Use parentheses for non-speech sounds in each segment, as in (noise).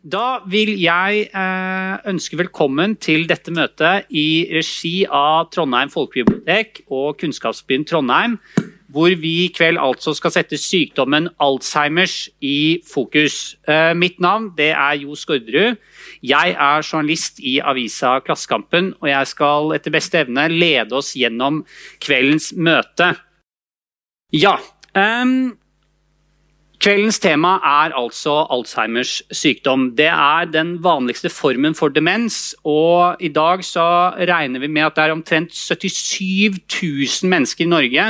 Da vil jeg eh, ønske velkommen til dette møtet i regi av Trondheim folkebibliotek og Kunnskapsbyen Trondheim, hvor vi i kveld altså skal sette sykdommen Alzheimers i fokus. Eh, mitt navn det er Jo Skårderud. Jeg er journalist i avisa Klassekampen, og jeg skal etter beste evne lede oss gjennom kveldens møte. Ja, um, Kveldens tema er altså Alzheimers sykdom. Det er den vanligste formen for demens. og I dag så regner vi med at det er omtrent 77 000 mennesker i Norge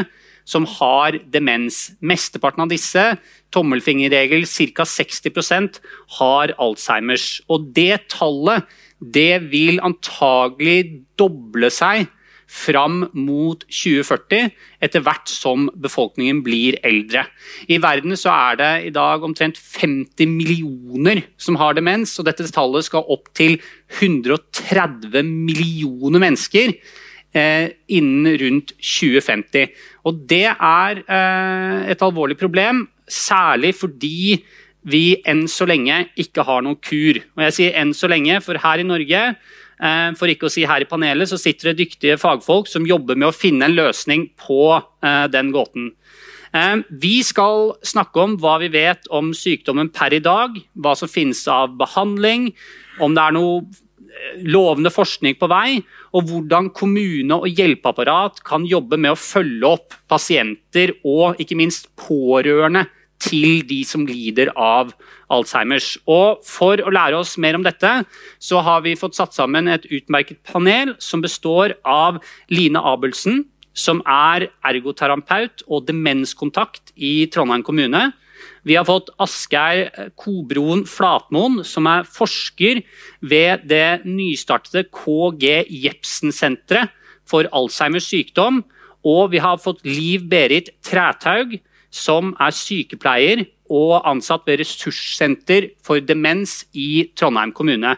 som har demens. Mesteparten av disse, tommelfingerregel ca. 60% har Alzheimers. Og det tallet det vil antagelig doble seg fram mot 2040, etter hvert som befolkningen blir eldre. I verden er det i dag omtrent 50 millioner som har demens, og dette tallet skal opp til 130 millioner mennesker eh, innen rundt 2050. Og det er eh, et alvorlig problem, særlig fordi vi enn så lenge ikke har noen kur. Og jeg sier enn så lenge, for her i Norge for ikke å si her i panelet, så sitter det dyktige fagfolk som jobber med å finne en løsning på eh, den gåten. Eh, vi skal snakke om hva vi vet om sykdommen per i dag, hva som finnes av behandling, om det er noe lovende forskning på vei, og hvordan kommune og hjelpeapparat kan jobbe med å følge opp pasienter og ikke minst pårørende til de som lider av Alzheimers. Og For å lære oss mer om dette, så har vi fått satt sammen et utmerket panel som består av Line Abelsen, som er ergoterapeut og demenskontakt i Trondheim kommune. Vi har fått Asgeir Kobroen Flatmoen, som er forsker ved det nystartede KG Jepsen-senteret for Alzheimers sykdom. Og vi har fått Liv Berit Trætaug, som er sykepleier og ansatt ved ressurssenter for demens i Trondheim kommune.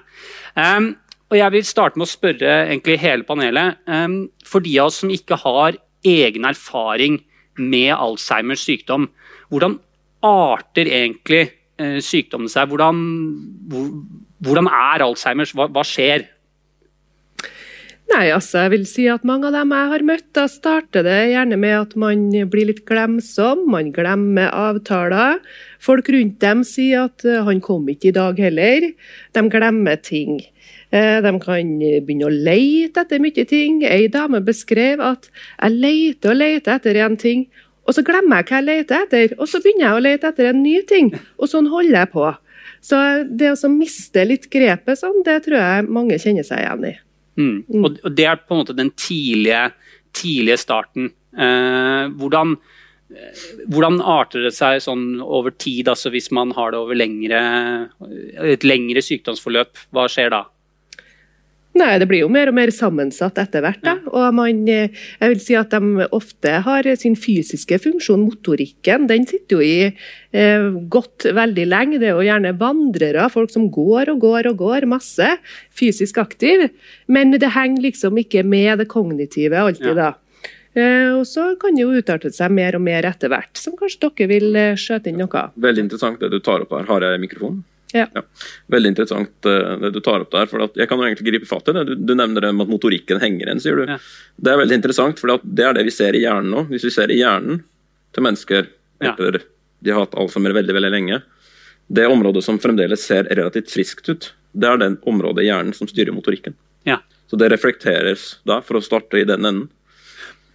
Um, og jeg vil starte med å spørre egentlig hele panelet. Um, for de av oss som ikke har egen erfaring med Alzheimers sykdom, hvordan arter egentlig uh, sykdommen seg? Hvordan, hvor, hvordan er Alzheimers? Hva, hva skjer? Nei, altså, jeg vil si at Mange av dem jeg har møtt, da starter det gjerne med at man blir litt glemsom. Man glemmer avtaler. Folk rundt dem sier at eh, 'han kom ikke i dag heller'. De glemmer ting. Eh, de kan begynne å leite etter mye ting. Ei dame beskrev at 'jeg leter og leter etter en ting', og så glemmer jeg hva jeg leter etter. Og så begynner jeg å lete etter en ny ting, og sånn holder jeg på. Så det å miste litt grepet sånn, det tror jeg mange kjenner seg igjen i. Mm. mm. Og, Det er på en måte den tidlige, tidlige starten. Eh, hvordan, eh, hvordan, arter det seg sånn over tid, altså hvis man har det over lengre, et lengre sykdomsforløp? Hva skjer da? Nei, Det blir jo mer og mer sammensatt etter hvert. da, og man, eh, jeg vil si at De ofte har sin fysiske funksjon, motorikken. Den sitter jo i eh, godt veldig lenge. Det er jo gjerne vandrere, folk som går og går og går, masse. Fysisk aktiv. Men det henger liksom ikke med det kognitive alltid, da. Eh, og så kan det jo utarte seg mer og mer etter hvert, som kanskje dere vil eh, skjøte inn noe av. Veldig interessant det du tar opp her. Har jeg mikrofon? Ja. ja. Veldig interessant uh, det du tar opp der. for Jeg kan jo egentlig gripe fatt i det. Du, du nevner det med at motorikken henger igjen, sier du. Ja. Det er veldig interessant, for det er det vi ser i hjernen nå. Hvis vi ser i hjernen til mennesker etter de har hatt alzheimer veldig veldig lenge, det området som fremdeles ser relativt friskt ut, det er den området i hjernen som styrer motorikken. Så det reflekteres da, for å starte i den enden.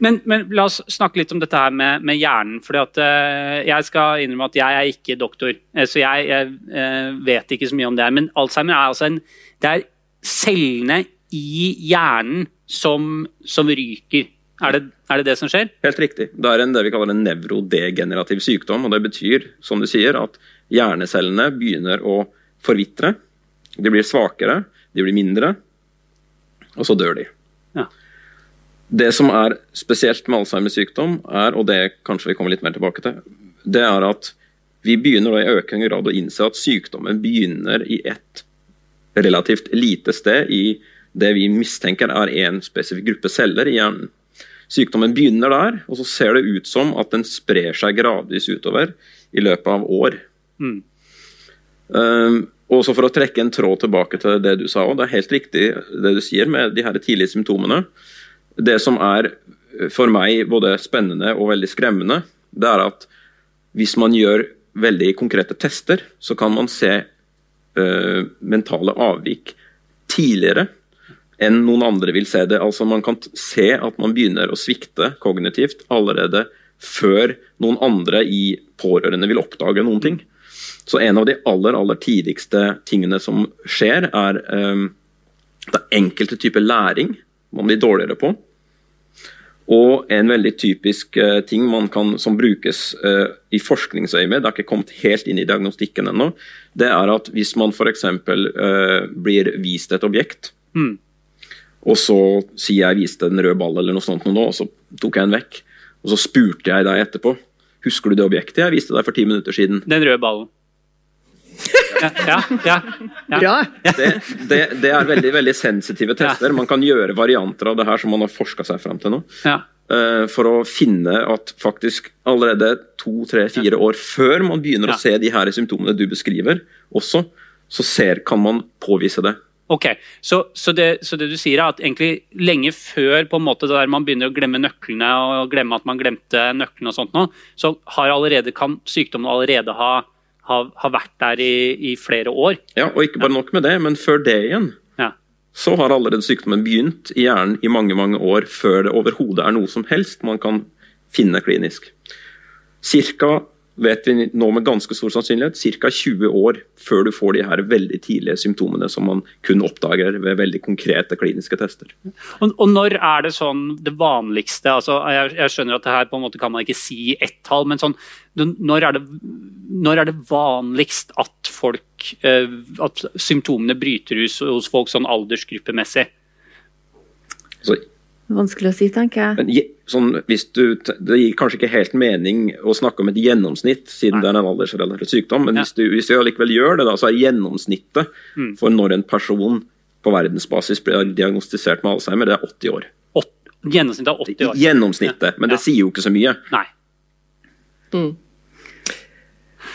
Men, men, la oss snakke litt om dette her med, med hjernen. at uh, Jeg skal innrømme at jeg er ikke doktor, uh, så jeg, jeg uh, vet ikke så mye om det. Men Alzheimer er altså en Det er cellene i hjernen som, som ryker. Er det, er det, det som skjer? Helt riktig. Det er en, det vi kaller en nevrodegenerativ sykdom. og Det betyr som du sier, at hjernecellene begynner å forvitre. De blir svakere, de blir mindre, og så dør de. Ja. Det som er spesielt med Alzheimers sykdom, er, og det kanskje vi kommer litt mer tilbake til, det er at vi begynner i økende grad å innse at sykdommen begynner i et relativt lite sted i det vi mistenker er en spesifikk gruppe celler i hjernen. Sykdommen begynner der, og så ser det ut som at den sprer seg gradvis utover i løpet av år. Mm. Um, Og så For å trekke en tråd tilbake til det du sa, og det er helt riktig det du sier med de her tidlige symptomene. Det som er for meg både spennende og veldig skremmende, det er at hvis man gjør veldig konkrete tester, så kan man se uh, mentale avvik tidligere enn noen andre vil se det. Altså Man kan se at man begynner å svikte kognitivt allerede før noen andre i pårørende vil oppdage noen ting. Så en av de aller aller tidligste tingene som skjer, er um, det enkelte typer læring man blir dårligere på. Og en veldig typisk uh, ting kan, som brukes uh, i forskningsøyemed, det har ikke kommet helt inn i diagnostikken ennå, det er at hvis man f.eks. Uh, blir vist et objekt, mm. og så sier jeg viste en rød ball eller noe sånt nå, og så tok jeg den vekk, og så spurte jeg deg etterpå Husker du det objektet jeg viste deg for ti minutter siden? Den røde ballen. Ja, ja, ja, ja. Det, det, det, er veldig veldig sensitive tester. Man kan gjøre varianter av det her som man har forska seg frem til nå. Uh, for å finne at faktisk allerede to, tre, fire år før man begynner å se de her symptomene du beskriver, også, så ser, kan man påvise det. Ok, så, så, det, så, det, du sier er at egentlig lenge før på en måte der man begynner å glemme nøklene og glemme at man glemte nøklene, og sånt nå, så har allerede, kan sykdommen allerede ha, ha, har vært der i, i, flere år? Ja, og ikke bare nok med det, men før det igjen. Ja. Så har allerede sykdommen begynt i hjernen i mange mange år før det overhodet er noe som helst man kan finne klinisk. Cirka vet vi nå med ganske stor sannsynlighet ca. 20 år før du får de her veldig tidlige symptomene som man kun oppdager ved veldig konkrete kliniske tester. Og, og når er det sånn det vanligste altså jeg, jeg, skjønner at det her på en måte kan man ikke si ett tall, men sånn, når, er det, når er det vanligst at folk eh, at symptomene bryter ut hos folk sånn aldersgruppemessig? Så Vanskelig å si, tenker jeg. Men, sånn, du, det gir kanskje ikke helt mening å snakke om et gjennomsnitt, siden Nei. det er en aldersrelatert sykdom, men ja. hvis, du, hvis, du, allikevel gjør det, da, så er gjennomsnittet mm. for når en person på verdensbasis blir diagnostisert med Alzheimer, det er 80 år. Gjennomsnittet er 80 år. Gjennomsnittet, men det sier jo ikke så mye. Nei. Mm.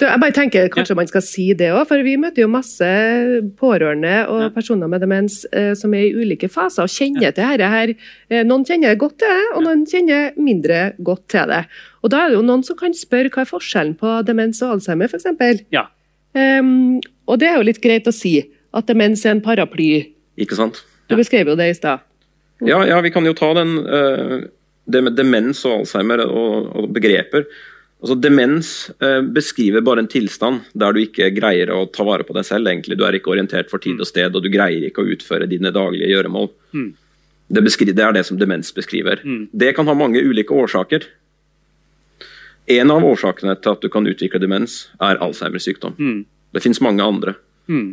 Jeg bare tenker Kanskje ja. man skal si det òg, for vi møter jo masse pårørende og ja. personer med demens eh, som er i ulike faser og kjenner ja. til dette her. Eh, noen kjenner godt til det, og noen kjenner mindre godt til det. Og Da er det jo noen som kan spørre hva er forskjellen på demens og Alzheimer, f.eks. Ja. Um, og det er jo litt greit å si at demens er en paraply. Ikke sant? Du beskrev jo det i stad. Ja, ja, vi kan jo ta den, uh, det demens og Alzheimer og, og begreper. Altså Demens eh, beskriver bare en tilstand der du ikke greier å ta vare på deg selv. egentlig. Du er ikke orientert for tid og sted, og du greier ikke å utføre dine daglige gjøremål. Mm. Det, det, er det som demens beskriver. Mm. Det kan ha mange ulike årsaker. En av årsakene til at du kan utvikle demens, er Alzheimers sykdom. Mm. Det finnes mange andre. Mm.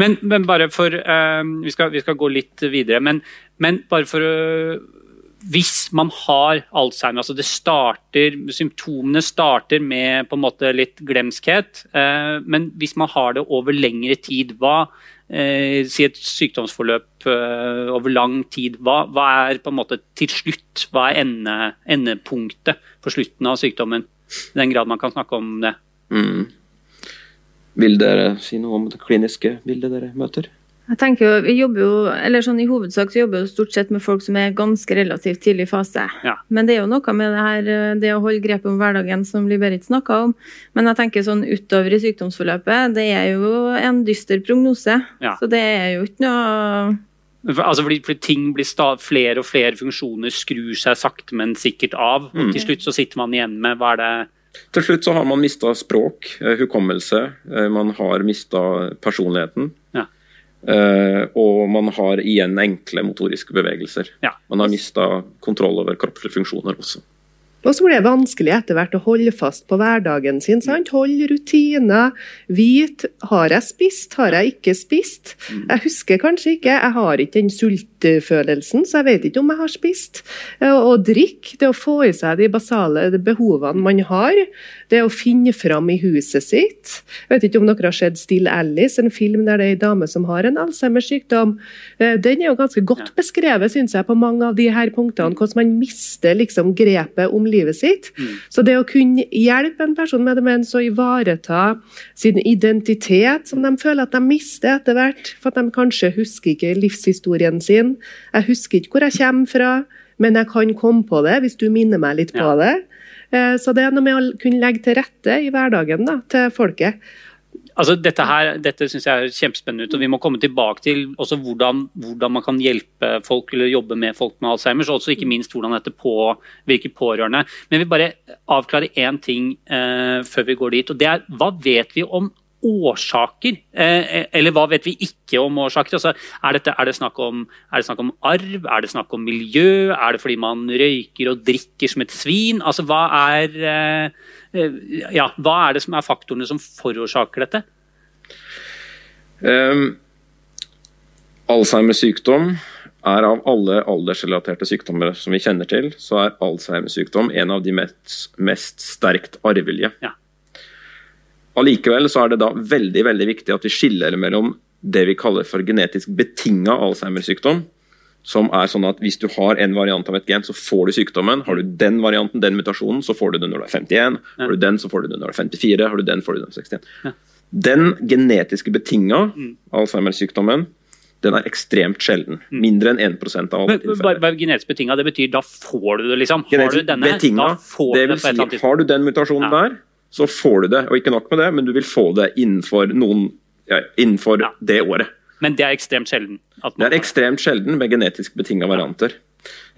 Men, men, bare for uh, vi, skal, vi, skal, gå litt videre, men, men bare for å uh, hvis man har Alzheimer, altså starter, symptomene starter med litt glemskhet, eh, men hvis man har det over lengre tid, hva eh, Si et sykdomsforløp eh, over lang tid, hva, hva, er måte til slutt, hva er ende, endepunktet for slutten av sykdommen? I den grad man kan snakke om det. Mm. Vil dere si noe om det kliniske bildet dere møter? Jeg tenker jo, vi jobber jo, eller sånn I hovedsak så jobber vi stort sett med folk som er ganske relativt tidlig fase. Ja. Men det er jo noe med det her, det å holde grepet om hverdagen som Liberit snakka om. Men jeg tenker sånn utover i sykdomsforløpet, det er jo en dyster prognose. Ja. Så det er jo ikke noe Altså fordi, fordi, ting blir stav, Flere og flere funksjoner skrur seg sakte, men sikkert av. og mm. Til slutt så sitter man igjen med hva er det Til slutt så har man mista språk, eh, hukommelse, eh, man har mista personligheten. Ja. Uh, og man har igjen enkle motoriske bevegelser. Ja. Man har mista kontroll over kroppslige funksjoner også. Og så blir det vanskelig etter hvert å holde fast på hverdagen sin. sant? Holde rutiner. Vite har jeg spist, har jeg ikke spist. Mm. Jeg husker kanskje ikke, jeg har ikke den sultfølelsen, så jeg vet ikke om jeg har spist. Å og drikke, det å få i seg de basale behovene man har. Det å finne fram i huset sitt. Jeg vet ikke om dere har sett Still Alice, en film der det er ei dame som har en Alzheimers sykdom. Eh, den er jo ganske godt beskrevet, syns jeg, på mange av de her punktene. Hvordan man mister liksom grepet om livet sitt. Mm. Så det å kunne hjelpe en person med demens å ivareta sin identitet, som de føler at de mister etter hvert, for at de kanskje husker ikke livshistorien sin. Jeg husker ikke hvor jeg kommer fra, men jeg kan komme på det hvis du minner meg litt på ja. det. Eh, så det er noe med å kunne legge til rette i hverdagen da, til folket. Altså, dette her, dette syns jeg er kjempespennende ut, og Vi må komme tilbake til hvordan, hvordan, man kan hjelpe folk eller jobbe med folk med Alzheimers, og også ikke minst hvordan dette påvirker pårørende. Men jeg vil bare avklare én ting eh, før vi går dit. og det er Hva vet vi om årsaker? Eh, eller hva vet vi ikke om årsaker? Altså, er, dette, er, det om, er, det snakk om, arv? Er det snakk om miljø? Er det fordi man røyker og drikker som et svin? Altså, hva er, eh, ja, hva er det som er faktorene som forårsaker dette? Um, Alzheimers sykdom er av alle aldersrelaterte sykdommer som vi kjenner til, så er Alzheimers sykdom en av de mest, mest sterkt arvelige. Ja. Allikevel så er det da veldig veldig viktig at vi skiller mellom det vi kaller for genetisk betinga Alzheimer-sykdom, som er sånn at hvis du har en variant av et gen, så får du sykdommen. Har du den varianten, den mutasjonen, så får du det når du er 51. Har du den, så får du det når du er 54. Har du den, får du den når du er 61. Ja. Den genetiske betinga mm. Alzheimer-sykdommen, den er ekstremt sjelden. Mm. Mindre enn 1% av alle tilfeller. Bare genetisk betinga, det betyr da får du det, liksom? Har du denne, betinga, da får det vil det si, har du den mutasjonen ja. der, så får du det. Og ikke nok med det, men du vil få det innenfor, noen, ja, innenfor ja. det året. Men det er ekstremt sjelden? Det er ekstremt sjelden med genetisk betinga varianter.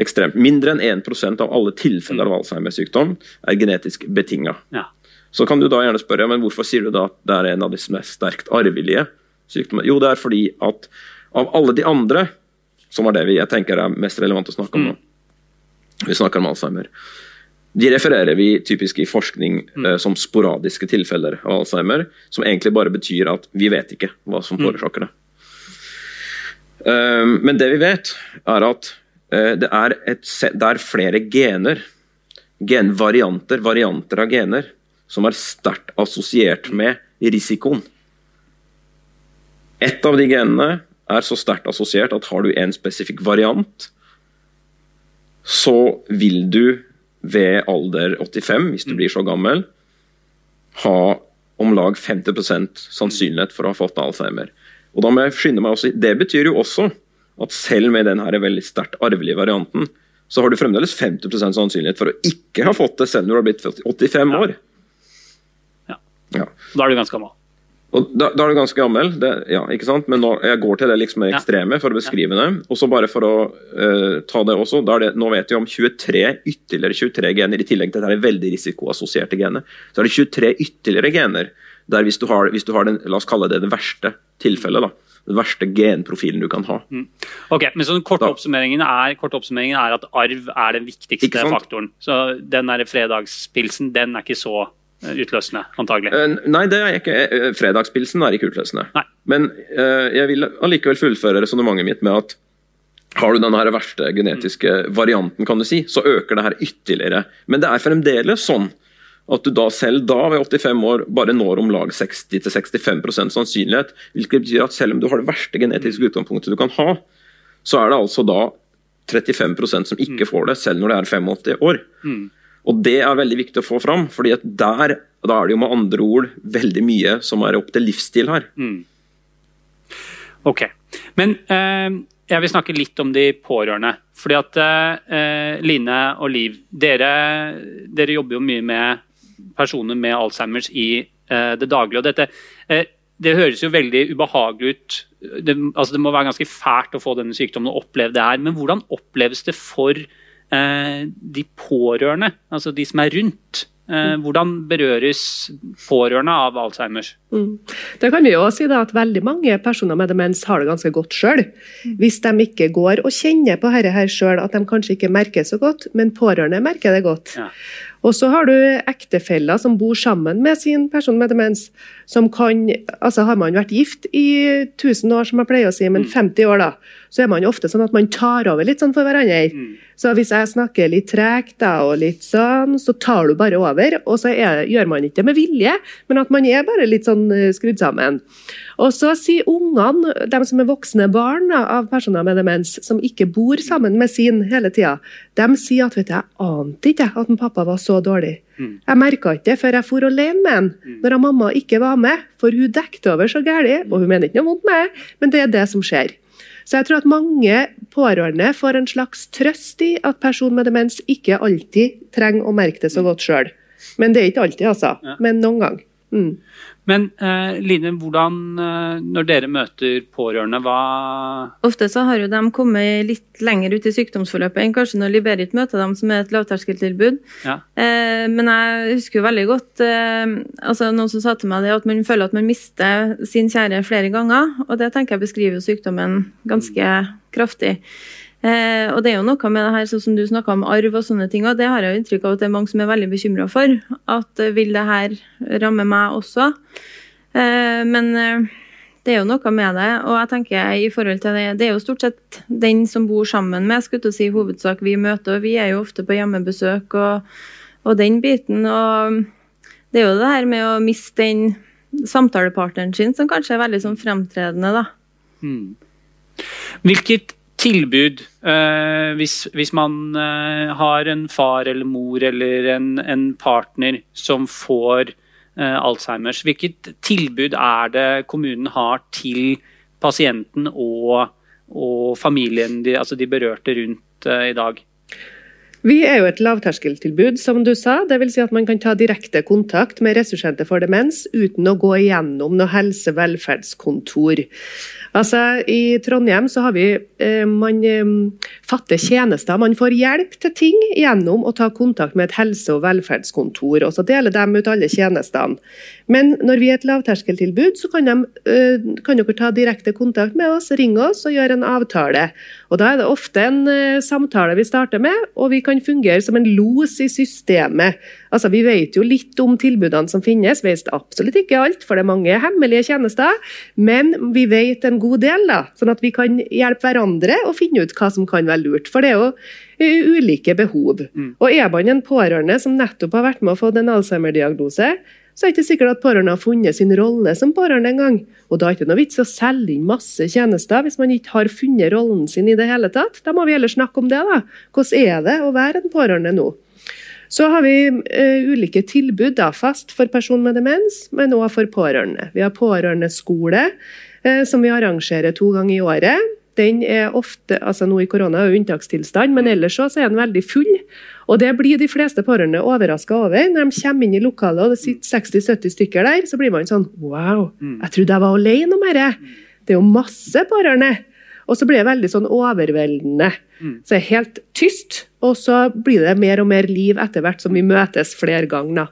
Ekstremt. Mindre enn 1% av alle tilfeller av Alzheimers sykdom er genetisk betinga. Ja. Så kan du da gjerne spørre men hvorfor sier du da at det er en av de mest sterkt arvelige sykdommene. Jo, det er fordi at av alle de andre, som er det vi jeg tenker er mest relevant å snakke om nå, mm. vi snakker om Alzheimer, de refererer vi typisk i forskning mm. uh, som sporadiske tilfeller av Alzheimer, som egentlig bare betyr at vi vet ikke hva som mm. forårsaker det. Uh, men det vi vet, er at uh, det, er et, det, er flere gener, genvarianter, varianter av gener, som er sterkt assosiert med risikoen. Et av de genene er så sterkt assosiert at har du en spesifikk variant, så vil du ved alder 85, hvis du mm. blir så gammel, ha om lag 50% sannsynlighet for å ha fått Alzheimer. Og da må jeg skynde meg også, Det betyr jo også at selv med den veldig sterkt arvelige varianten, så har du fremdeles 50% sannsynlighet for å ikke ha fått det selv når du har blitt 85 år. Ja. ja. Da er du ganske gammel. Og da, da, er du ganske gammel, det, ja, ikke sant? men nå, jeg går til det liksom ekstreme for å beskrive det. Og så bare for å uh, ta det også, det, Nå vet vi om 23 ytterligere 23 gener, i tillegg til dette veldig risikoassosierte genet. Så er det 23 ytterligere gener der hvis du har, hvis du har den, la oss kalle det det verste tilfellet, da, den verste genprofilen du kan ha. Mm. Ok, men så den korte, oppsummeringen er, korte oppsummeringen er at arv er den viktigste faktoren. Så den der fredagspilsen, den er ikke så Eh, utløsende, antagelig? Uh, nei, det er ikke, uh, fredagspilsen er ikke utløsende. Nei. Men jeg vil allikevel fullføre resonnementet mitt med at har du den verste genetiske mm. varianten, kan du si, så øker det her ytterligere. Men det er fremdeles sånn at du da selv da, ved 85 år, bare når om lag 60-65 sannsynlighet. Hvilket betyr at selv om du har det verste genetiske utgangspunktet du kan ha, så er det altså da 35% som ikke får det, selv når det er 85 år. Mm. Og Det er veldig viktig å få fram, fordi at der da er det jo med andre ord veldig mye som er opp til livsstil her. Mm. Ok. Men eh, jeg vil snakke litt om de pårørende. Fordi at eh, Line og Liv, dere, dere, jobber jo mye med personer med Alzheimers i eh, det daglige. og dette, eh, Det høres jo veldig ubehagelig ut. Det, altså det må være ganske fælt å få denne sykdommen og oppleve det her. Men hvordan oppleves det for Eh, de pårørende, altså de som er rundt. Eh, mm. Hvordan berøres pårørende av Alzheimers? Mm. Det kan vi jo si da, at Veldig mange personer med demens har det ganske godt sjøl. Mm. Hvis de ikke går og kjenner på dette her sjøl, at de kanskje ikke merker så godt, men pårørende merker det godt. Ja. Og så har du ektefeller som bor sammen med sin person med demens. som kan, altså Har man vært gift i 1000 år, som jeg pleier å si, men 50 mm. år, da, så er man ofte sånn at man tar over litt sånn for hverandre. Mm. Så hvis jeg snakker litt tregt og litt sånn, så tar du bare over. Og så er, gjør man ikke det med vilje, men at man er bare litt sånn eh, skrudd sammen. Og så sier ungene, de som er voksne barn av personer med demens, som ikke bor sammen med sin hele tida, de sier at vet du, jeg ante ikke at pappa var så dårlig. Mm. Jeg merka ikke det før jeg for alene med han, mm. når mamma ikke var med. For hun dekket over så galt, og hun mener ikke noe vondt med meg, men det er det som skjer. Så jeg tror at mange pårørende får en slags trøst i at person med demens ikke alltid trenger å merke det så godt sjøl. Men det er ikke alltid, altså. Ja. Men noen gang. Mm. Men eh, Line, hvordan, uh, når dere møter pårørende, hva Ofte så har jo de kommet litt lenger ut i sykdomsforløpet enn kanskje når Liberit møter dem, som er et lavterskeltilbud. Ja. Eh, men jeg husker jo veldig godt altså noen som sa til meg det at man føler at man mister sin kjære flere ganger. Og det tenker jeg beskriver sykdommen ganske kraftig. Eh, og det er jo noe med det her, sånn som du snakka om arv og sånne ting, og det har jeg jo inntrykk av at det er mange som er veldig bekymra for. At eh, vil det her ramme meg også? Eh, men eh, det er jo noe med det. Og jeg tenker i forhold til det, det er jo stort sett den som bor sammen med, skulle til å si hovedsak vi møter. og Vi er jo ofte på hjemmebesøk og, og den biten. Og det er jo det her med å miste den samtalepartneren sin som kanskje er veldig sånn fremtredende, da. Hmm. Hvilket tilbud eh, hvis, hvis, man eh, har en far eller mor eller en, en partner som får eh, Alzheimers. Hvilket tilbud er det kommunen har til pasienten og, og familien, de, altså de berørte rundt i dag? Vi er jo et lavterskeltilbud, som du sa. Dvs. Si at man kan ta direkte kontakt med Ressurssenter for demens uten å gå igjennom noe helse- velferdskontor. Altså, I Trondheim så har vi eh, man eh, fatter tjenester. Man får hjelp til ting gjennom å ta kontakt med et helse- og velferdskontor. og Så deler de ut alle tjenestene. Men når vi er et lavterskeltilbud, så kan, de, eh, kan dere ta direkte kontakt med oss, ringe oss og gjøre en avtale. Og Da er det ofte en eh, samtale vi starter med, og vi kan fungere som en los i systemet. Altså, Vi vet jo litt om tilbudene som finnes, vi vet absolutt ikke alt, for det er mange hemmelige tjenester. Men vi vet en god del, da, sånn at vi kan hjelpe hverandre og finne ut hva som kan være lurt. For det er jo eh, ulike behov. Mm. Og Er man en pårørende som nettopp har vært med å få en Alzheimer-diagnose, så er det ikke sikkert at pårørende har funnet sin rolle som pårørende engang. Og da er det ikke noe vits å selge inn masse tjenester hvis man ikke har funnet rollen sin i det hele tatt. Da må vi heller snakke om det, da. Hvordan er det å være en pårørende nå? Så har vi uh, ulike tilbud da, fast for person med demens, men òg for pårørende. Vi har pårørendeskole, uh, som vi arrangerer to ganger i året. Den er ofte, altså Nå i korona er jo unntakstilstand, men ellers så er den veldig full. Og Det blir de fleste pårørende overraska over. Når de kommer inn i lokalet og det sitter 60-70 stykker der, så blir man sånn Wow, mm. jeg trodde jeg var alene om dette. Det er jo masse pårørende. Og så blir det veldig sånn overveldende. Mm. Så det er helt tyst, og så blir det mer og mer liv etter hvert som vi møtes flere ganger.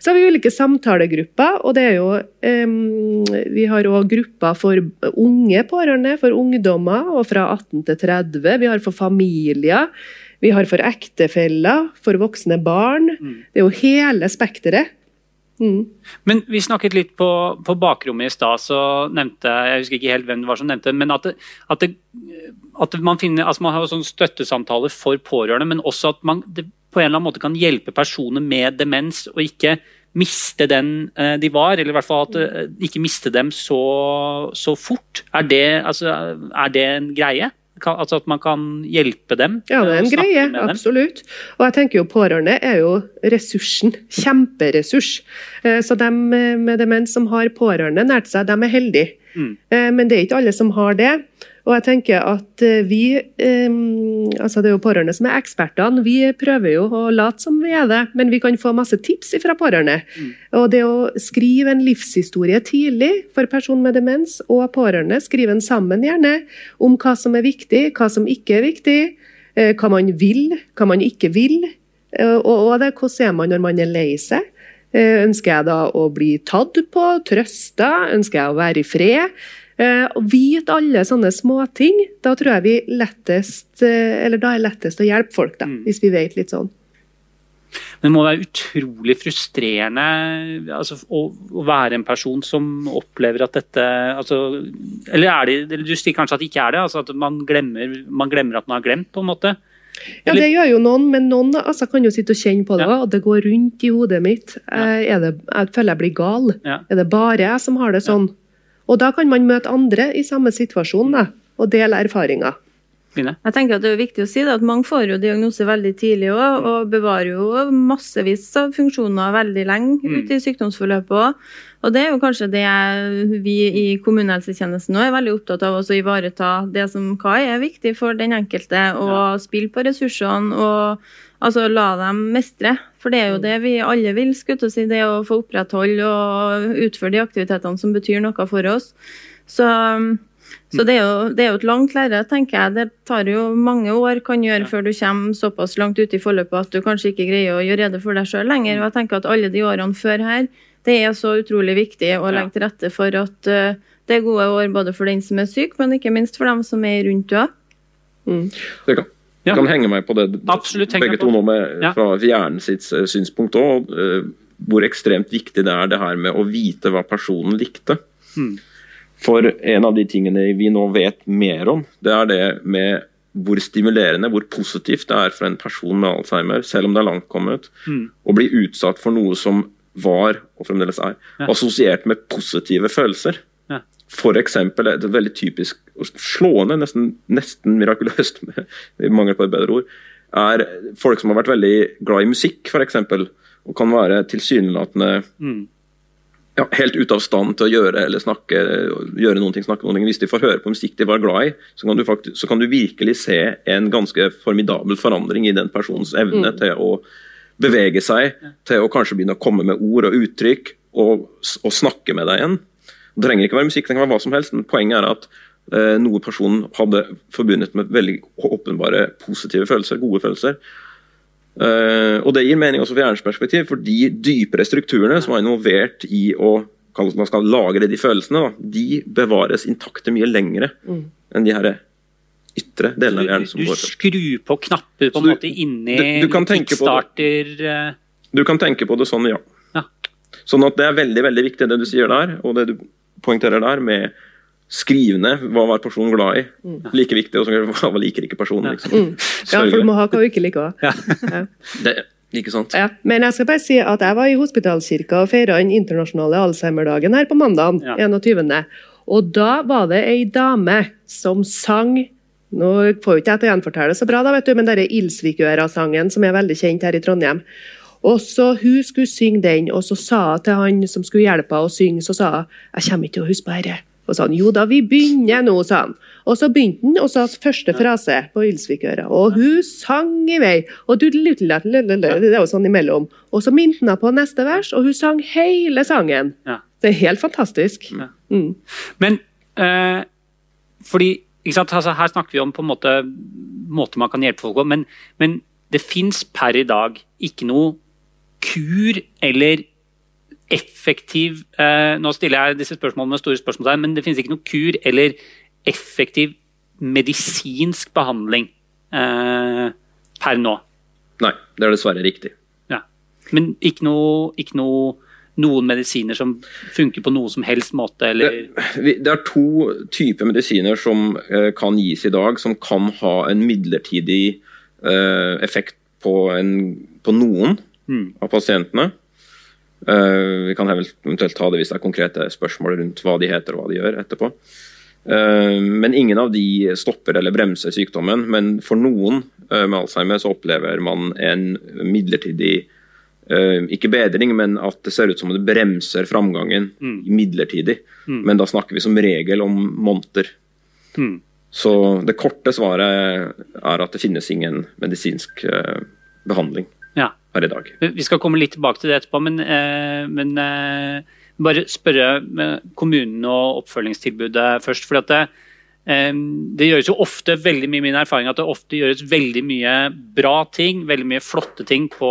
Så har vi ulike samtalegrupper, og det er jo um, Vi har òg grupper for unge pårørende, for ungdommer, og fra 18 til 30. Vi har for familier. Vi har for ektefeller, for voksne barn. Mm. Det er jo hele spekteret. Mm. Men vi snakket litt på, på bakrommet i stad, så nevnte jeg husker ikke helt hvem det var som nevnte men at, det, at, det, at man, finner, altså man har sånn støttesamtaler for pårørende, men også at man på en eller annen måte kan hjelpe personer med demens og ikke miste den eh, de var, eller i hvert fall at eh, ikke miste dem så, så fort. Er det, altså, er det en greie? Altså at man kan hjelpe dem? Ja, det er en greie. Absolutt. Og jeg tenker jo pårørende er jo ressursen. Kjemperessurs. Eh, så de med demens som har pårørende nært seg, de er heldige. Mm. Eh, men det er ikke alle som har det. Og jeg tenker at eh, vi, altså Det er jo pårørende som er ekspertene. Vi prøver jo å late som vi er det, men vi kan få masse tips fra pårørende. Mm. Og det å skrive en livshistorie tidlig for person med demens og pårørende, skrive en sammen gjerne, om hva som er viktig, hva som ikke er viktig, eh, hva man vil, hva man ikke vil. Eh, og det, hvordan er man når man er lei seg? Ønsker jeg da å bli tatt på, trøsta? Ønsker jeg å være i fred? Eh, å vite alle sånne småting, da tror jeg vi lettest eh, Eller da er lettest å hjelpe folk, da, mm. hvis vi vet litt sånn. Men det må være utrolig frustrerende altså, å, å, være en person som opplever at dette altså, Eller er det, eller du sier kanskje at det ikke er det? Altså at man glemmer, man glemmer at man har glemt, på en måte? Ja, det gjør jo noen, men noen altså, kan jo sitte og kjenne på det, ja. og det går rundt i hodet mitt. Ja. Eh, det, jeg føler jeg blir gal. Ja. Er det bare jeg som har det sånn? Og da kan man møte andre i samme situasjon da, og dele erfaringer. Jeg tenker at Det er viktig å si da, at Mange får jo diagnose veldig tidlig også, og bevarer jo massevis av funksjoner veldig lenge mm. ute i sykdomsforløpet. Også. Og Det er jo kanskje det vi i kommunehelsetjenesten nå er veldig opptatt av å ivareta det som hva er viktig for den enkelte, og ja. spille på ressursene og altså, la dem mestre. For det er jo mm. det vi alle vil, skulle si, det å få opprettholde og utføre de aktivitetene som betyr noe for oss. Så så det er, jo, det er jo et langt lerret, tenker jeg. Det tar jo mange år kan gjøre før du kommer såpass langt ut i forløpet at du kanskje ikke greier å gjøre rede for deg sjøl lenger. Og jeg tenker at alle de årene før her, det er så utrolig viktig å legge til rette for at uh, det er gode år både for den som er syk, men ikke minst for dem som er rundt òg. Mm. Det kan, ja. kan henge meg på det Absolutt, begge to nå med, ja. fra hjernen sitt eh, synspunkt òg. Uh, eh, hvor ekstremt viktig det er det her med å vite hva personen likte. Mm. For en av de tingene vi nå vet mer om, det er det med hvor stimulerende, hvor positivt det er for en person med Alzheimer, selv om det er langt kommet, mm. å bli utsatt for noe som var, og fremdeles er, ja. assosiert med positive følelser. Ja. Det er veldig typisk slående, nesten, nesten mirakuløst, (laughs) i mangel på et bedre ord, er folk som har vært veldig glad i musikk, f.eks., og kan være tilsynelatende mm ja, helt ute av stand til å gjøre eller snakke gjøre noen ting, snakke noen ting. Hvis de får høre på musikk de var glad i, så kan du, faktisk, så kan du virkelig se en ganske formidabel forandring i den personens evne mm. til å bevege seg, til å kanskje begynne å komme med ord og uttrykk og, og snakke med deg igjen. Det trenger ikke være musikk, det kan være hva som helst, men poenget er at eh, noe personen hadde forbundet med veldig åpenbare positive følelser, gode følelser, Eh, og Det gir mening også fra hjernens perspektiv, for de dypere strukturene som er involvert i å man skal lagre de følelsene, da, de bevares intakte mye lengre mm. enn de her ytre delen av hjernen. som Du, du skrur på knapper på en måte inni du, du kickstarter det, eh. du kan tenke på det sånn, ja. ja. Sånn at det er veldig veldig viktig det du sier der, og det du poengterer der med Skriv ned hva var personen glad i. Mm. Like viktig som hva liker ikke personen. Liksom. Mm. Ja, for du må ha hva du ikke liker. Ja. ja. (laughs) Det, ikke sant? Ja. Men jeg skal bare si at jeg var i Hospitalskirka og feira den internasjonale Alzheimer-dagen her på mandag, ja. 21. Og da var det ei dame som sang Nå får jo ikke jeg til å gjenfortelle så bra, da, vet du, men denne Ildsvikøra-sangen som er veldig kjent her i Trondheim. Og så Hun skulle synge den, og så sa hun til han som skulle hjelpe henne å synge, så sa hun jeg kommer ikke til å huske på dette. Og sa han jo da, vi begynner nå, sa han. Og så begynte han, og sa første frase på Ildsvikøra. Og hun sang i vei. Og du, det er jo sånn imellom. Og så minte han på neste vers, og hun sang hele sangen. Ja. Det er helt fantastisk. Mm. Men eh, fordi altså, Her snakker vi om på en måte måter man kan hjelpe folk på, men, men det fins per i dag ikke noe kur eller effektiv eh, Nå stiller jeg disse spørsmålene med store spørsmålstegn, men det finnes ikke noe kur eller effektiv medisinsk behandling eh, per nå. Nei, det er dessverre riktig. Ja. Men ikke noe, ikke noe noen medisiner som funker på noen som helst måte? Eller? Det, det er to typer medisiner som eh, kan gis i dag, som kan ha en midlertidig eh, effekt på, en, på noen mm. av pasientene. Eh, vi kan eventuelt ta det hvis det er konkrete spørsmål rundt hva de heter og hva de gjør etterpå. Uh, men ingen av de stopper eller bremser sykdommen. Men for noen uh, med Alzheimer så opplever man en midlertidig ikke bedring, men at det ser ut som det bremser framgangen mm. midlertidig. Mm. Men da snakker vi som regel om måneder. Mm. Så det korte svaret er at det finnes ingen medisinsk behandling per i dag. Vi skal komme litt tilbake til det etterpå, men, uh, men eh, bare spørre kommunen og oppfølgingstilbudet først. for det, eh, det gjøres jo ofte veldig mye min erfaring at det ofte gjøres veldig mye bra ting, veldig mye flotte ting på,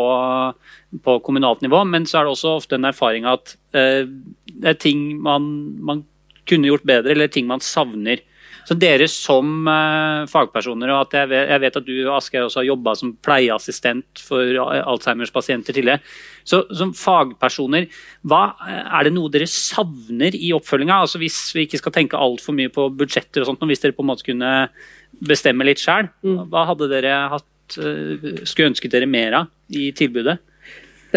på kommunalt nivå, men så er det også ofte en erfaring at det er ting man, man kunne gjort bedre, eller ting man savner. Så dere som uh, fagpersoner, og at jeg vet, jeg vet at du Asgeir også har jobba som pleieassistent for Alzheimers pasienter tidligere. Så som fagpersoner, hva, er det noe dere savner i oppfølginga? Altså hvis vi ikke skal tenke altfor mye på budsjetter og sånt, hvis dere på en måte kunne bestemme litt sjøl, mm. hva hadde dere hatt, skulle ønsket dere mer av i tilbudet?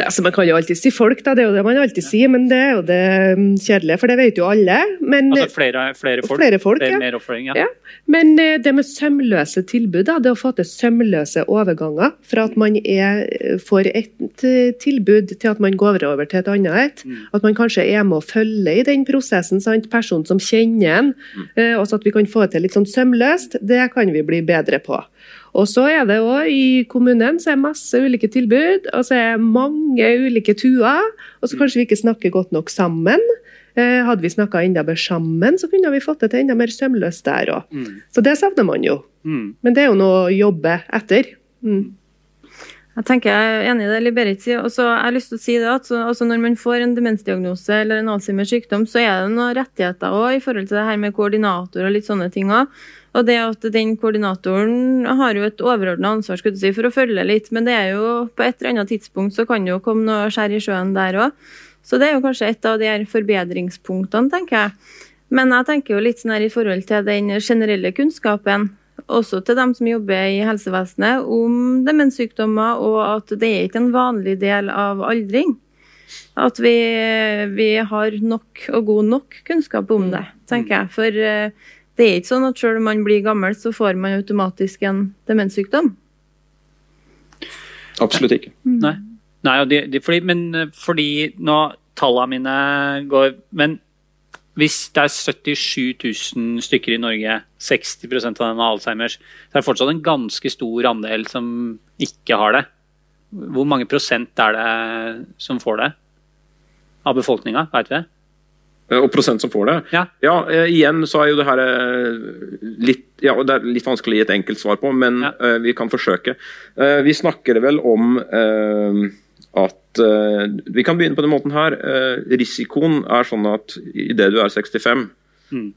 Altså, man kan jo alltid si folk, da. det er jo det man alltid sier, men det er jo det mm, kjedelige, for det vet jo alle. Men, altså flere, flere folk? Flere folk flere, ja. Mer oppfølging, ja. ja. Men eh, det med sømløse tilbud, da, det å få til sømløse overganger fra at man er, eh, får et eh, tilbud til at man går over til et annet et. Mm. At man kanskje er med å følge i den prosessen, sant? personen som kjenner en. Mm. Også at vi kan få til litt sånn sømløst, det kan vi bli bedre på. Og så er det òg i kommunen så er masse ulike tilbud, og så er mange ulike tuer. Og så kanskje vi ikke snakker godt nok sammen. Eh, hadde vi snakka enda bedre sammen, så kunne vi fått det til enda mer sømløst der òg. Mm. Så det savner man jo. Mm. Men det er jo noe å jobbe etter. Mm. Jeg tenker jeg er enig i det Liberit sier. Og så har jeg lyst til å si det at så, altså Når man får en demensdiagnose eller en Alzheimers sykdom, så er det noen rettigheter òg i forhold til det her med koordinator og litt sånne ting òg. Og det at den koordinatoren har jo et overordna ansvar skulle du si, for å følge litt, men det er jo på et eller annet tidspunkt så kan det jo komme noe skjær i sjøen der òg. Så det er jo kanskje et av de her forbedringspunktene, tenker jeg. Men jeg tenker jo litt sånn her i forhold til den generelle kunnskapen, også til dem som jobber i helsevesenet, om demenssykdommer, og at det er ikke en vanlig del av aldring. At vi, vi har nok og god nok kunnskap om det, tenker jeg. For eh, det er ikke sånn at selv om man blir gammel, så får man automatisk en demenssykdom. Absolutt ikke. Mm. Nei. Nei de, de, fordi, men eh, fordi nå tallene mine går Men hvis det er 77 000 stykker i Norge, 60% av dem har Alzheimers, så er det fortsatt en ganske stor andel som ikke har det. Hvor mange prosent er det som får det? Av befolkninga, veit vi det? Eh, og prosent som får det. Ja. ja uh, igjen så er jo det her uh, litt ja, det er litt vanskelig å gi et enkelt svar på, men ja. uh, vi kan forsøke. vi snakker vel om at Vi kan begynne på den måten her. risikoen er sånn at idet du er 65, mm.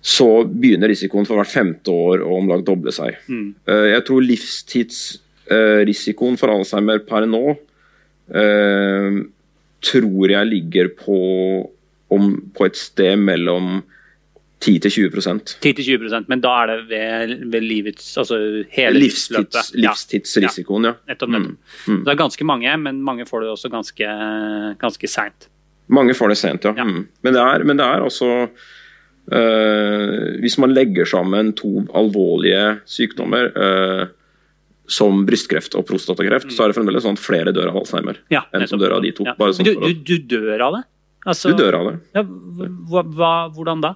så begynner risikoen for hvert femte år å om lag doble seg. Mm. jeg tror livstidsrisikoen for Alzheimer per nå tror jeg ligger på om, på et sted mellom 10 til 20% 10 til 20% Men da er det ved, ved livets altså hele Livstids, livstidsrisikoen, ja. Nettopp, nettopp. Mm. Mm. Det er ganske mange, men mange får det også ganske, ganske seint. Mange får det sent, ja. ja. Mm. Men, det er, men, det er, også øh, Hvis man legger sammen to alvorlige sykdommer øh, som brystkreft og prostatakreft, mm. så er det fremdeles sånn at flere dør av Alzheimer ja, enn som dør av de to. Ja. Sånn du, du, du, dør av det? Altså, du dør av det. Ja, hva, hvordan da?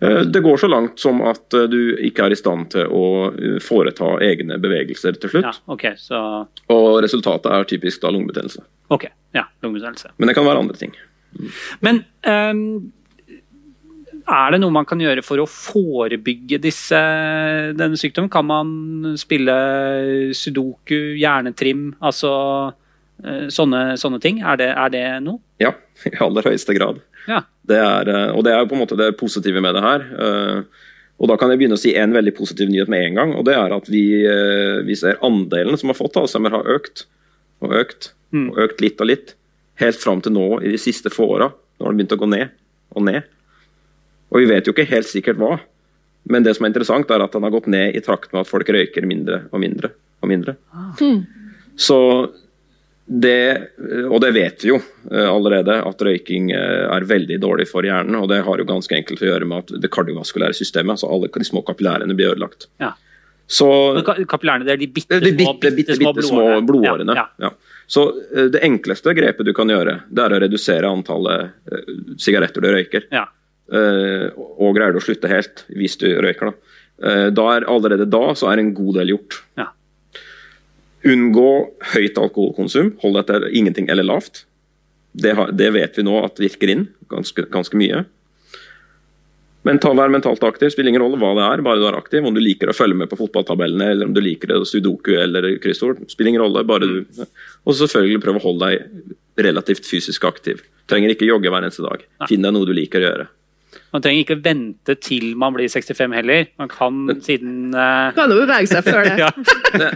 Eh, det går så langt som at eh, du ikke er i stand til å eh, foreta egne bevegelser til slutt. Ja, okay, så... Og resultatet er typisk da lungebetennelse. Ok, ja, lungebetennelse. Men det kan være andre ting. Men um, er det noe man kan gjøre for å forebygge disse, denne sykdommen? Kan man spille sudoku, hjernetrim, altså sånne, sånne ting? Er det, er det noe? Ja, i aller høyeste grad. Ja. Det er, eh, og det er på en måte det positive med det her. Eh, og Da kan jeg begynne å si en veldig positiv nyhet med en gang. og det er at Vi, eh, vi ser andelen som har fått Alzheimer, har økt og økt. Mm. og Økt litt og litt. Helt fram til nå i de siste få åra. Nå har den begynt å gå ned og ned. Og vi vet jo ikke helt sikkert hva. Men det som er interessant er at den har gått ned i trakt med at folk røyker mindre og mindre. og mindre. Mm. Så det, og det vet vi jo eh, allerede, at røyking eh, er veldig dårlig for hjernen. og Det har jo ganske enkelt å gjøre med at det kardiovaskulære systemet, altså alle de små kapillærene, blir ødelagt. Ja. Så, kapillærene det er de bitte, de bitte, bitte, bitte, bitte små blodårene. Ja, ja. Så eh, Det enkleste grepet du kan gjøre, det er å redusere antallet sigaretter du røyker. Uh, og greier du å slutte helt, hvis du røyker. Da, da er Allerede da så er en god del gjort. Ja. Unngå høyt alkoholkonsum. Hold deg til ingenting eller lavt. Det, har, det, vet vi nå at virker inn ganske, ganske mye. Men ta, vær mentalt aktiv. Spiller ingen rolle hva det er, bare du er aktiv. Om du liker å følge med på fotballtabellene, eller om du liker det sudoku eller kryssord. Spiller ingen rolle, bare du. Og selvfølgelig prøv å holde deg relativt fysisk aktiv. Trenger ikke jogge hver eneste dag. Finn deg noe du liker å gjøre. Man trenger ikke vente til man blir 65 heller. Man kan siden uh... Kan jo bevege seg før det. (laughs) ja. det,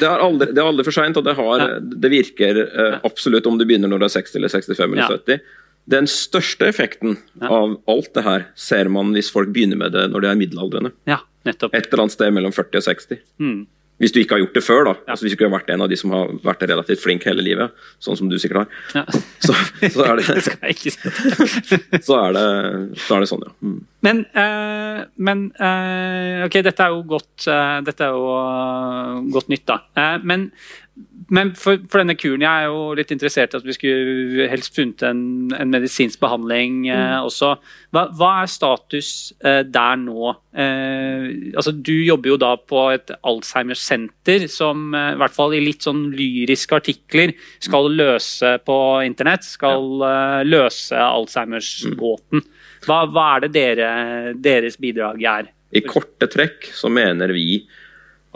det, er aldri, det, er aldri, for seint, og det, har, ja. det virker uh, absolutt om du begynner når du er 60 eller 65 eller ja. 70. Den største effekten av alt det her ser man hvis folk begynner med det når de er middelaldrende. Ja, nettopp. Et eller annet sted mellom 40 og 60. Mm. Hvis du ikke har gjort det før, da. Ja. Altså, hvis du ikke har vært en av de som har vært relativt flink hele livet, sånn som du sikkert har, ja. (laughs) så, så, er det, (laughs) (laughs) så, er det så er det sånn, ja. Mm. Men, uh, men uh, Ok, dette er jo godt, uh, dette er jo godt nytt, da. men men for, for, denne kuren, jeg er jo litt interessert i at vi skulle helst funnet en, en medisinsk behandling eh, mm. også. Hva, hva, er status eh, der nå? Eh, altså, du jobber jo da på et Alzheimer-senter som eh, i hvert fall i litt sånn lyriske artikler skal løse på internett. Skal ja. Eh, løse Alzheimers-gåten. Hva, hva, er det dere, deres bidrag er? I korte trekk så mener vi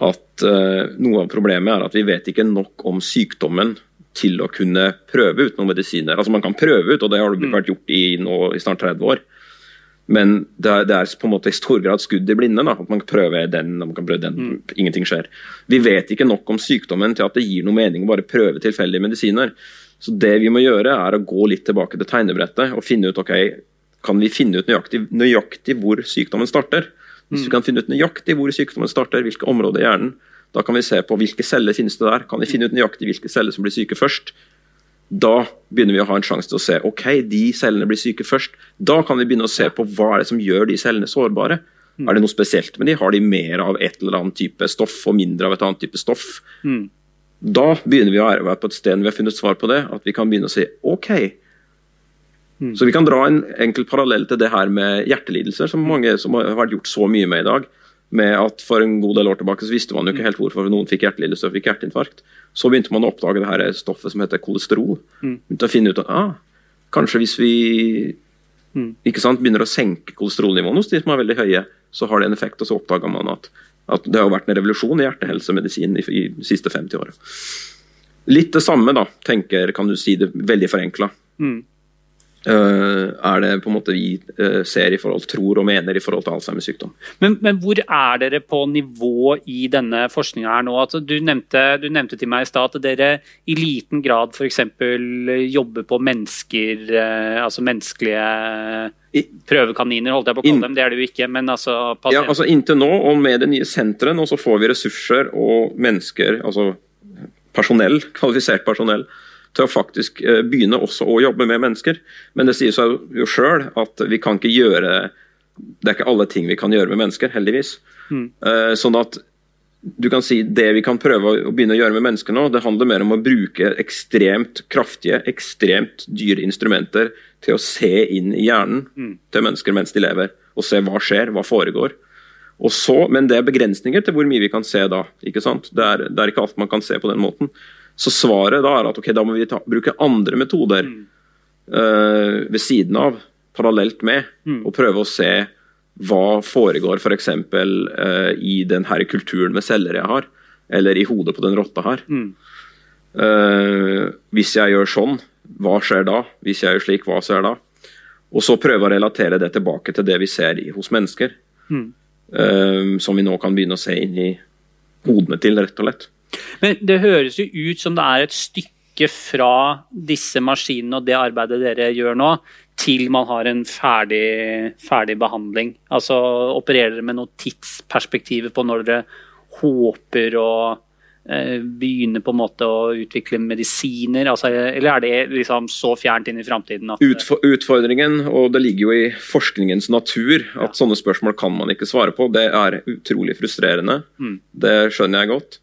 at uh, noe av problemet er at vi vet ikke nok om sykdommen til å kunne prøve ut noen medisiner. Altså Man kan prøve ut, og det har det blitt vært gjort i, nå, i snart 30 år. Men det er, det er, på en måte i stor grad skudd i blinde. Da. At man kan prøve den man kan prøve den. Mm. Ingenting skjer. Vi vet ikke nok om sykdommen til at det gir noe mening å bare prøve tilfeldige medisiner. Så det vi må gjøre, er å gå litt tilbake til tegnebrettet og finne ut ok, kan vi finne ut nøyaktig, nøyaktig hvor sykdommen starter. Hvis vi mm. kan finne ut nøyaktig hvor sykdommen starter, hvilke områder i hjernen, da kan vi se på hvilke celler finnes det der. Kan vi finne ut nøyaktig hvilke celler som blir syke først? Da begynner vi å ha en sjanse til å se ok, de cellene blir syke først. Da kan vi begynne å se på hva er det som gjør de cellene sårbare. Mm. Er det noe spesielt med de? Har de mer av et eller annet type stoff og mindre av et annet type stoff? Mm. Da begynner vi å være på et sted når vi har funnet svar på det, at vi kan begynne å si ok, Mm. Så vi kan dra en enkel parallell til det her med hjertelidelser, som mange som har vært gjort så mye med i dag. Med at For en god del år tilbake så visste man jo ikke mm. helt hvorfor noen fikk hjertelidelse og fikk hjerteinfarkt. Så begynte man å oppdage det her stoffet som heter kolesterol. Mm. Begynte å finne ut at ah, kanskje hvis vi mm. ikke sant, begynner å senke kolesterolnivåene hos de som er veldig høye, så har det en effekt. Og så oppdaga man at, at, det har vært en revolusjon i hjertehelsemedisin i, i de siste 50 åra. Litt det samme, da, tenker, kan du si det veldig forenkla. Mm. Uh, er det på en måte vi uh, ser i forhold, tror og mener i forhold til Alzheimers sykdom. Men, men, hvor er dere på nivå i denne forskninga her nå? Altså, du, nevnte, du, nevnte, til meg i stad at dere i liten grad f.eks. jobber på mennesker, altså menneskelige prøvekaniner, holdt jeg på å kalle dem. Det er det jo ikke, men altså. Ja, altså Inntil nå, og med det nye senteret, nå så får vi ressurser og mennesker, altså personell, kvalifisert personell til å faktisk eh, begynne også å jobbe med mennesker. Men det sier seg jo sjøl at vi kan ikke gjøre Det er ikke alle ting vi kan gjøre med mennesker, heldigvis. Mm. Sånn at du kan si Det vi kan prøve å begynne å gjøre med mennesker nå, det handler mer om å bruke ekstremt kraftige, ekstremt dyre instrumenter til å se inn i hjernen mm. til mennesker mens de lever, og se hva skjer, hva foregår. Og så, men det er begrensninger til hvor mye vi kan se da. ikke sant? Det er, det er ikke alt man kan se på den måten. Så svaret da er at ok, da må vi ta, bruke andre metoder mm. uh, ved siden av, parallelt med, mm. og prøve å se hva foregår f.eks. For uh, i denne kulturen med celler jeg har, eller i hodet på den rotta her. Mm. Uh, hvis jeg gjør sånn, hva skjer da? Hvis jeg gjør slik, hva skjer da? Og så prøve å relatere det tilbake til det vi ser i, hos mennesker. Mm. Uh, som vi nå kan begynne å se inn i hodene til, rett og slett. Men det høres jo ut som det er et stykke fra disse maskinene og det arbeidet dere gjør nå, til man har en ferdig, ferdig behandling. Altså opererer dere med noen tidsperspektiv på når dere håper å eh, begynne på en måte å utvikle medisiner? Altså, eller er det liksom så fjernt inn i framtiden? Utfordringen, og det ligger jo i forskningens natur, at ja. sånne spørsmål kan man ikke svare på. Det er utrolig frustrerende. Mm. Det skjønner jeg godt.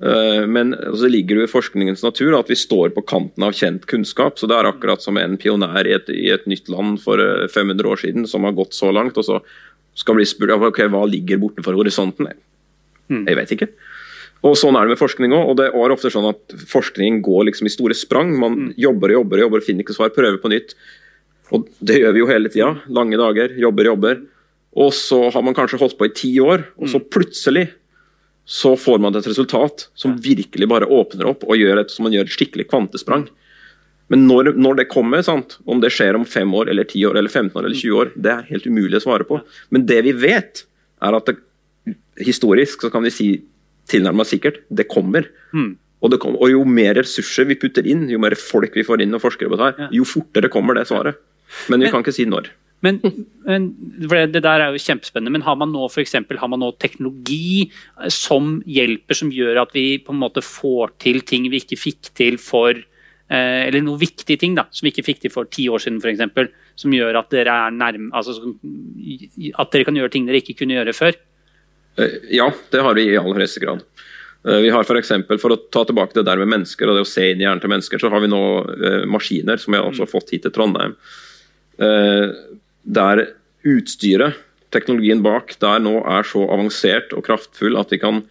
Eh, men så ligger det i forskningens natur at vi står på kanten av kjent kunnskap. så Det er akkurat som en pionær i et, i et nytt land for 500 eh, år siden som har gått så langt, og så skal bli spurt ok, hva ligger bortenfor horisonten. Mm. Jeg vet ikke. Og Sånn er det med forskning òg. Det er ofte sånn at forskning går liksom i store sprang. Man mm. jobber og jobber og jobber, finner ikke svar, prøver på nytt. Og Det gjør vi jo hele tida. Lange dager, jobber, jobber. Og så har man kanskje holdt på i ti år, og så mm. plutselig så får man et resultat som virkelig bare åpner opp og gjør et, som man gjør et skikkelig kvantesprang. Men når, når, det kommer, sant? om det skjer om fem år, eller ti år, eller 15 år eller 20 år, det er helt umulig å svare på. Men det vi vet, er at det, historisk så kan vi si tilnærmet sikkert det kommer. Mm. Og, det kommer. og, jo mer ressurser vi putter inn, jo mer folk vi får inn og forskere på det, her, jo fortere kommer det svaret. Men vi kan ikke si når. Men, men, Det der er jo kjempespennende, men har man nå for eksempel, har man nå teknologi eh, som hjelper, som gjør at vi på en måte får til ting vi ikke fikk til for eh, Eller noen viktige ting da, som vi ikke fikk til for ti år siden f.eks. Som gjør at dere er nærme, altså, at dere kan gjøre ting dere ikke kunne gjøre før? Eh, ja, det har vi i aller høyeste grad. Vi har For, eksempel, for å ta tilbake det der med mennesker og det å se inn i hjernen til mennesker, så har vi nå maskiner som vi har også fått hit til Trondheim der utstyret, teknologien bak, der nå er så avansert og kraftfull at vi kan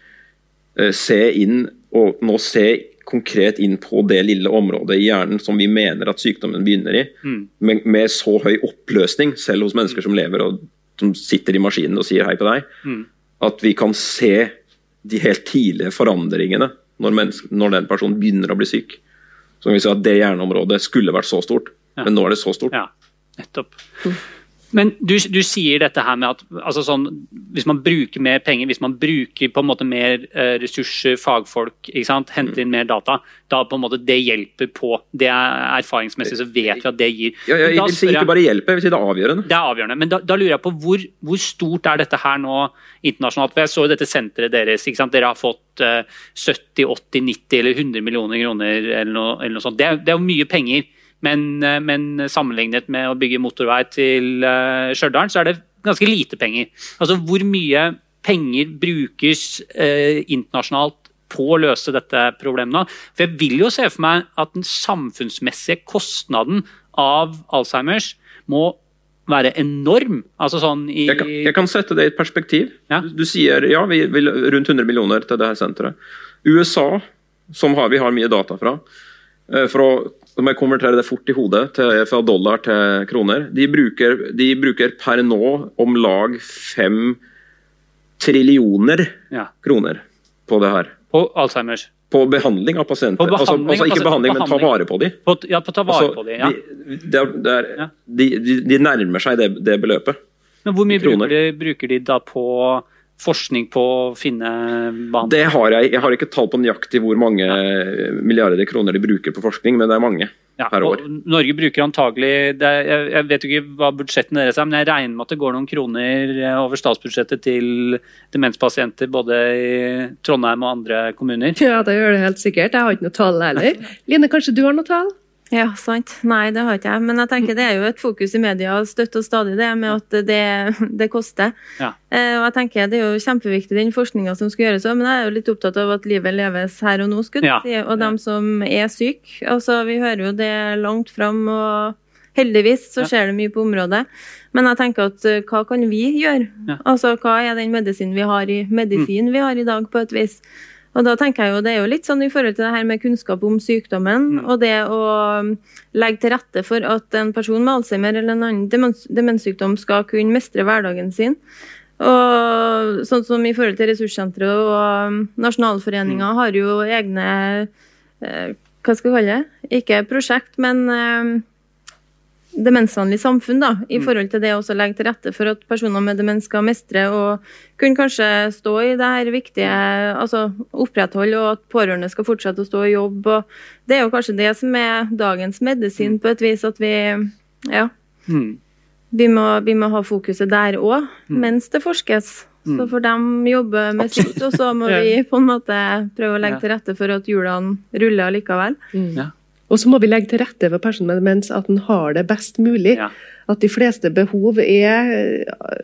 eh, se inn og nå se konkret inn på det lille området i hjernen som vi mener at sykdommen begynner i, mm. med, med, så høy oppløsning, selv hos mennesker som lever og som sitter i maskinen og sier hei på deg, mm. at vi kan se de helt tidlige forandringene når, når, den personen begynner å bli syk. Så vi si at Det hjerneområdet skulle vært så stort, ja. men nå er det så stort. Ja, nettopp. Mm. Men du, du, sier dette her med at altså sånn, hvis man bruker mer penger, hvis man bruker på en måte mer uh, ressurser, fagfolk, henter inn mer data, da på en måte det hjelper på. Det er Erfaringsmessig så vet vi at det gir. Ja, ja, jeg vil si ikke bare hjelpe, jeg vil si det er avgjørende. Det er avgjørende, Men da, da lurer jeg på hvor, hvor, stort er dette her nå internasjonalt? For Jeg så jo dette senteret deres. Dere har fått uh, 70, 80, 90 eller 100 millioner kroner eller noe, eller noe sånt. Det er, det er jo mye penger. Men, eh, men, sammenlignet med å bygge motorvei til uh, Stjørdal, så er det ganske lite penger. Altså Hvor mye penger brukes uh, internasjonalt på å løse dette problemet nå? For Jeg vil jo se for meg at den samfunnsmessige kostnaden av Alzheimers må være enorm. Altså sånn i jeg, kan, jeg kan sette det i et perspektiv. Ja? Du, du, sier ja, vi vil rundt 100 millioner til det her senteret. USA, som har, vi har mye data fra, for å må jeg konvertere det fort i hodet til, fra dollar til kroner. De bruker, de bruker per nå om lag fem trillioner ja. kroner på det her. På Alzheimers? På behandling av pasienter. Behandling, altså, altså, ikke behandling, behandling, men ta vare på dem. På, ja, på ta vare altså, på dem, ja. De, det er, det er, ja. de, de, nærmer seg det, det beløpet. Men hvor mye bruker de, bruker de da på forskning på å finne banen? Det har jeg. Jeg har ikke tall på nøyaktig hvor mange milliarder kroner de bruker på forskning, men det er mange ja, per år. Norge bruker antagelig det, jeg, jeg, vet ikke hva budsjettene deres er, men jeg regner med at det går noen kroner over statsbudsjettet til demenspasienter både i Trondheim og andre kommuner? Ja, det gjør det helt sikkert. Jeg har ikke noe tall heller. (laughs) Line, kanskje du har noe tall? Ja, sant. Nei, det har ikke jeg. Men jeg tenker det er jo et fokus i media støtt og stadig det med at det, det koster. Ja. Eh, og jeg tenker det er jo kjempeviktig den forskninga som skal gjøres men jeg er jo litt opptatt av at livet leves her og nå, skulle ja. Og dem som er syke. Altså, vi hører jo det langt fram, og heldigvis så skjer det mye på området. Men jeg tenker at eh, hva kan vi gjøre? Altså, hva er den medisinen vi har i medisin mm. vi har i dag, på et vis? Og da tenker jeg jo Det er jo litt sånn i forhold til det her med kunnskap om sykdommen, mm. og det å um, legge til rette for at en person med Alzheimer eller en annen demens, demenssykdom skal kunne mestre hverdagen sin. Og sånn som i forhold til ressurssenteret og um, Nasjonalforeninga mm. har jo egne eh, Hva skal vi kalle det? Ikke prosjekt, men eh, demensvennlig samfunn, da, i mm. forhold til det å legge til rette for at personer med demens skal mestre og kunne kanskje stå i det her viktige Altså opprettholde, og at pårørende skal fortsette å stå i jobb. og Det er jo kanskje det som er dagens medisin, mm. på et vis, at vi Ja. Mm. Vi, må, vi, må, ha fokuset der òg, mm. mens det forskes. Mm. Så får de jobbe med sitt, og så må (laughs) vi på en måte prøve å legge til rette for at hjulene ruller likevel. Mm. Ja. Og så må vi legge til rette for personen med demens at den har det best mulig. Ja. At de fleste behov er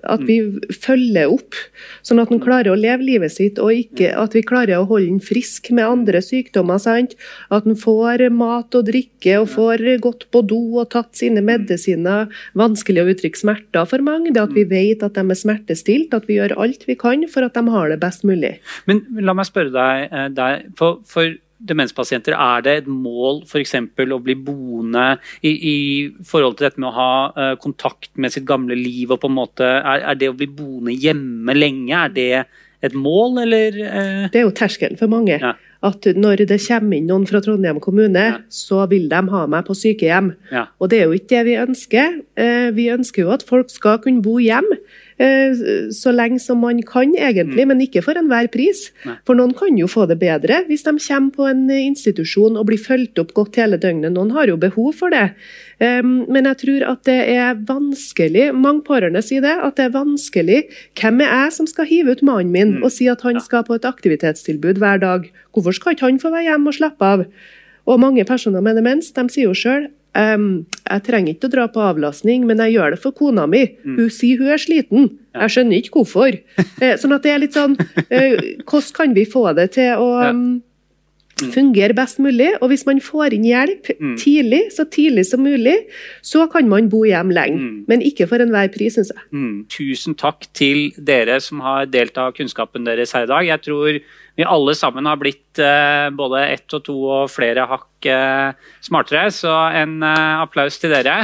at vi mm. følger opp, sånn at den klarer å leve livet sitt, og ikke at vi klarer å holde den frisk med andre sykdommer. Sant? At den får mat og drikke og får gått på do og tatt sine mm. medisiner. Vanskelig å uttrykke smerter for mange. Det at vi mm. vet at de er smertestilt, at vi gjør alt vi kan for at de har det best mulig. Men la meg spørre deg, eh, deg for, for demenspasienter, er det et mål f.eks. å bli boende i, i, forhold til dette med å ha uh, kontakt med sitt gamle liv? og på en måte, er, er, det å bli boende hjemme lenge, er det et mål, eller? Uh? Det er jo terskelen for mange. Ja. at når det kommer inn noen fra Trondheim kommune, ja. så vil de ha meg på sykehjem. Ja. Og det er jo ikke det vi ønsker. Eh, vi ønsker jo at folk skal kunne bo hjemme. Eh, så lenge som man kan, egentlig, mm. men ikke for enhver pris. Nei. For noen kan jo få det bedre hvis de kommer på en institusjon og blir fulgt opp godt hele døgnet. Noen har jo behov for det. Men jeg tror at det er vanskelig, mange pårørende sier det, at det er vanskelig. Hvem er jeg som skal hive ut mannen min mm. og si at han skal på et aktivitetstilbud hver dag? Hvorfor skal ikke han få være hjemme og slappe av? Og mange personer med demens de sier jo sjøl Um, jeg trenger ikke å dra på avlastning, men jeg gjør det for kona mi. Mm. Hun sier hun er sliten. Jeg skjønner ikke hvorfor. (laughs) Eh, sånn at det er litt sånn uh, Hvordan kan vi få det til å um, fungere best mulig? Og hvis man får inn hjelp mm. tidlig, så tidlig som mulig, så kan man bo hjem lenge. Mm. Men ikke for enhver pris, syns jeg. Mm. Tusen takk til dere som har delt av kunnskapen deres her i dag. Jeg tror vi alle sammen har blitt uh, både ett og to og flere hakk uh, smartere. Så en uh, applaus til dere.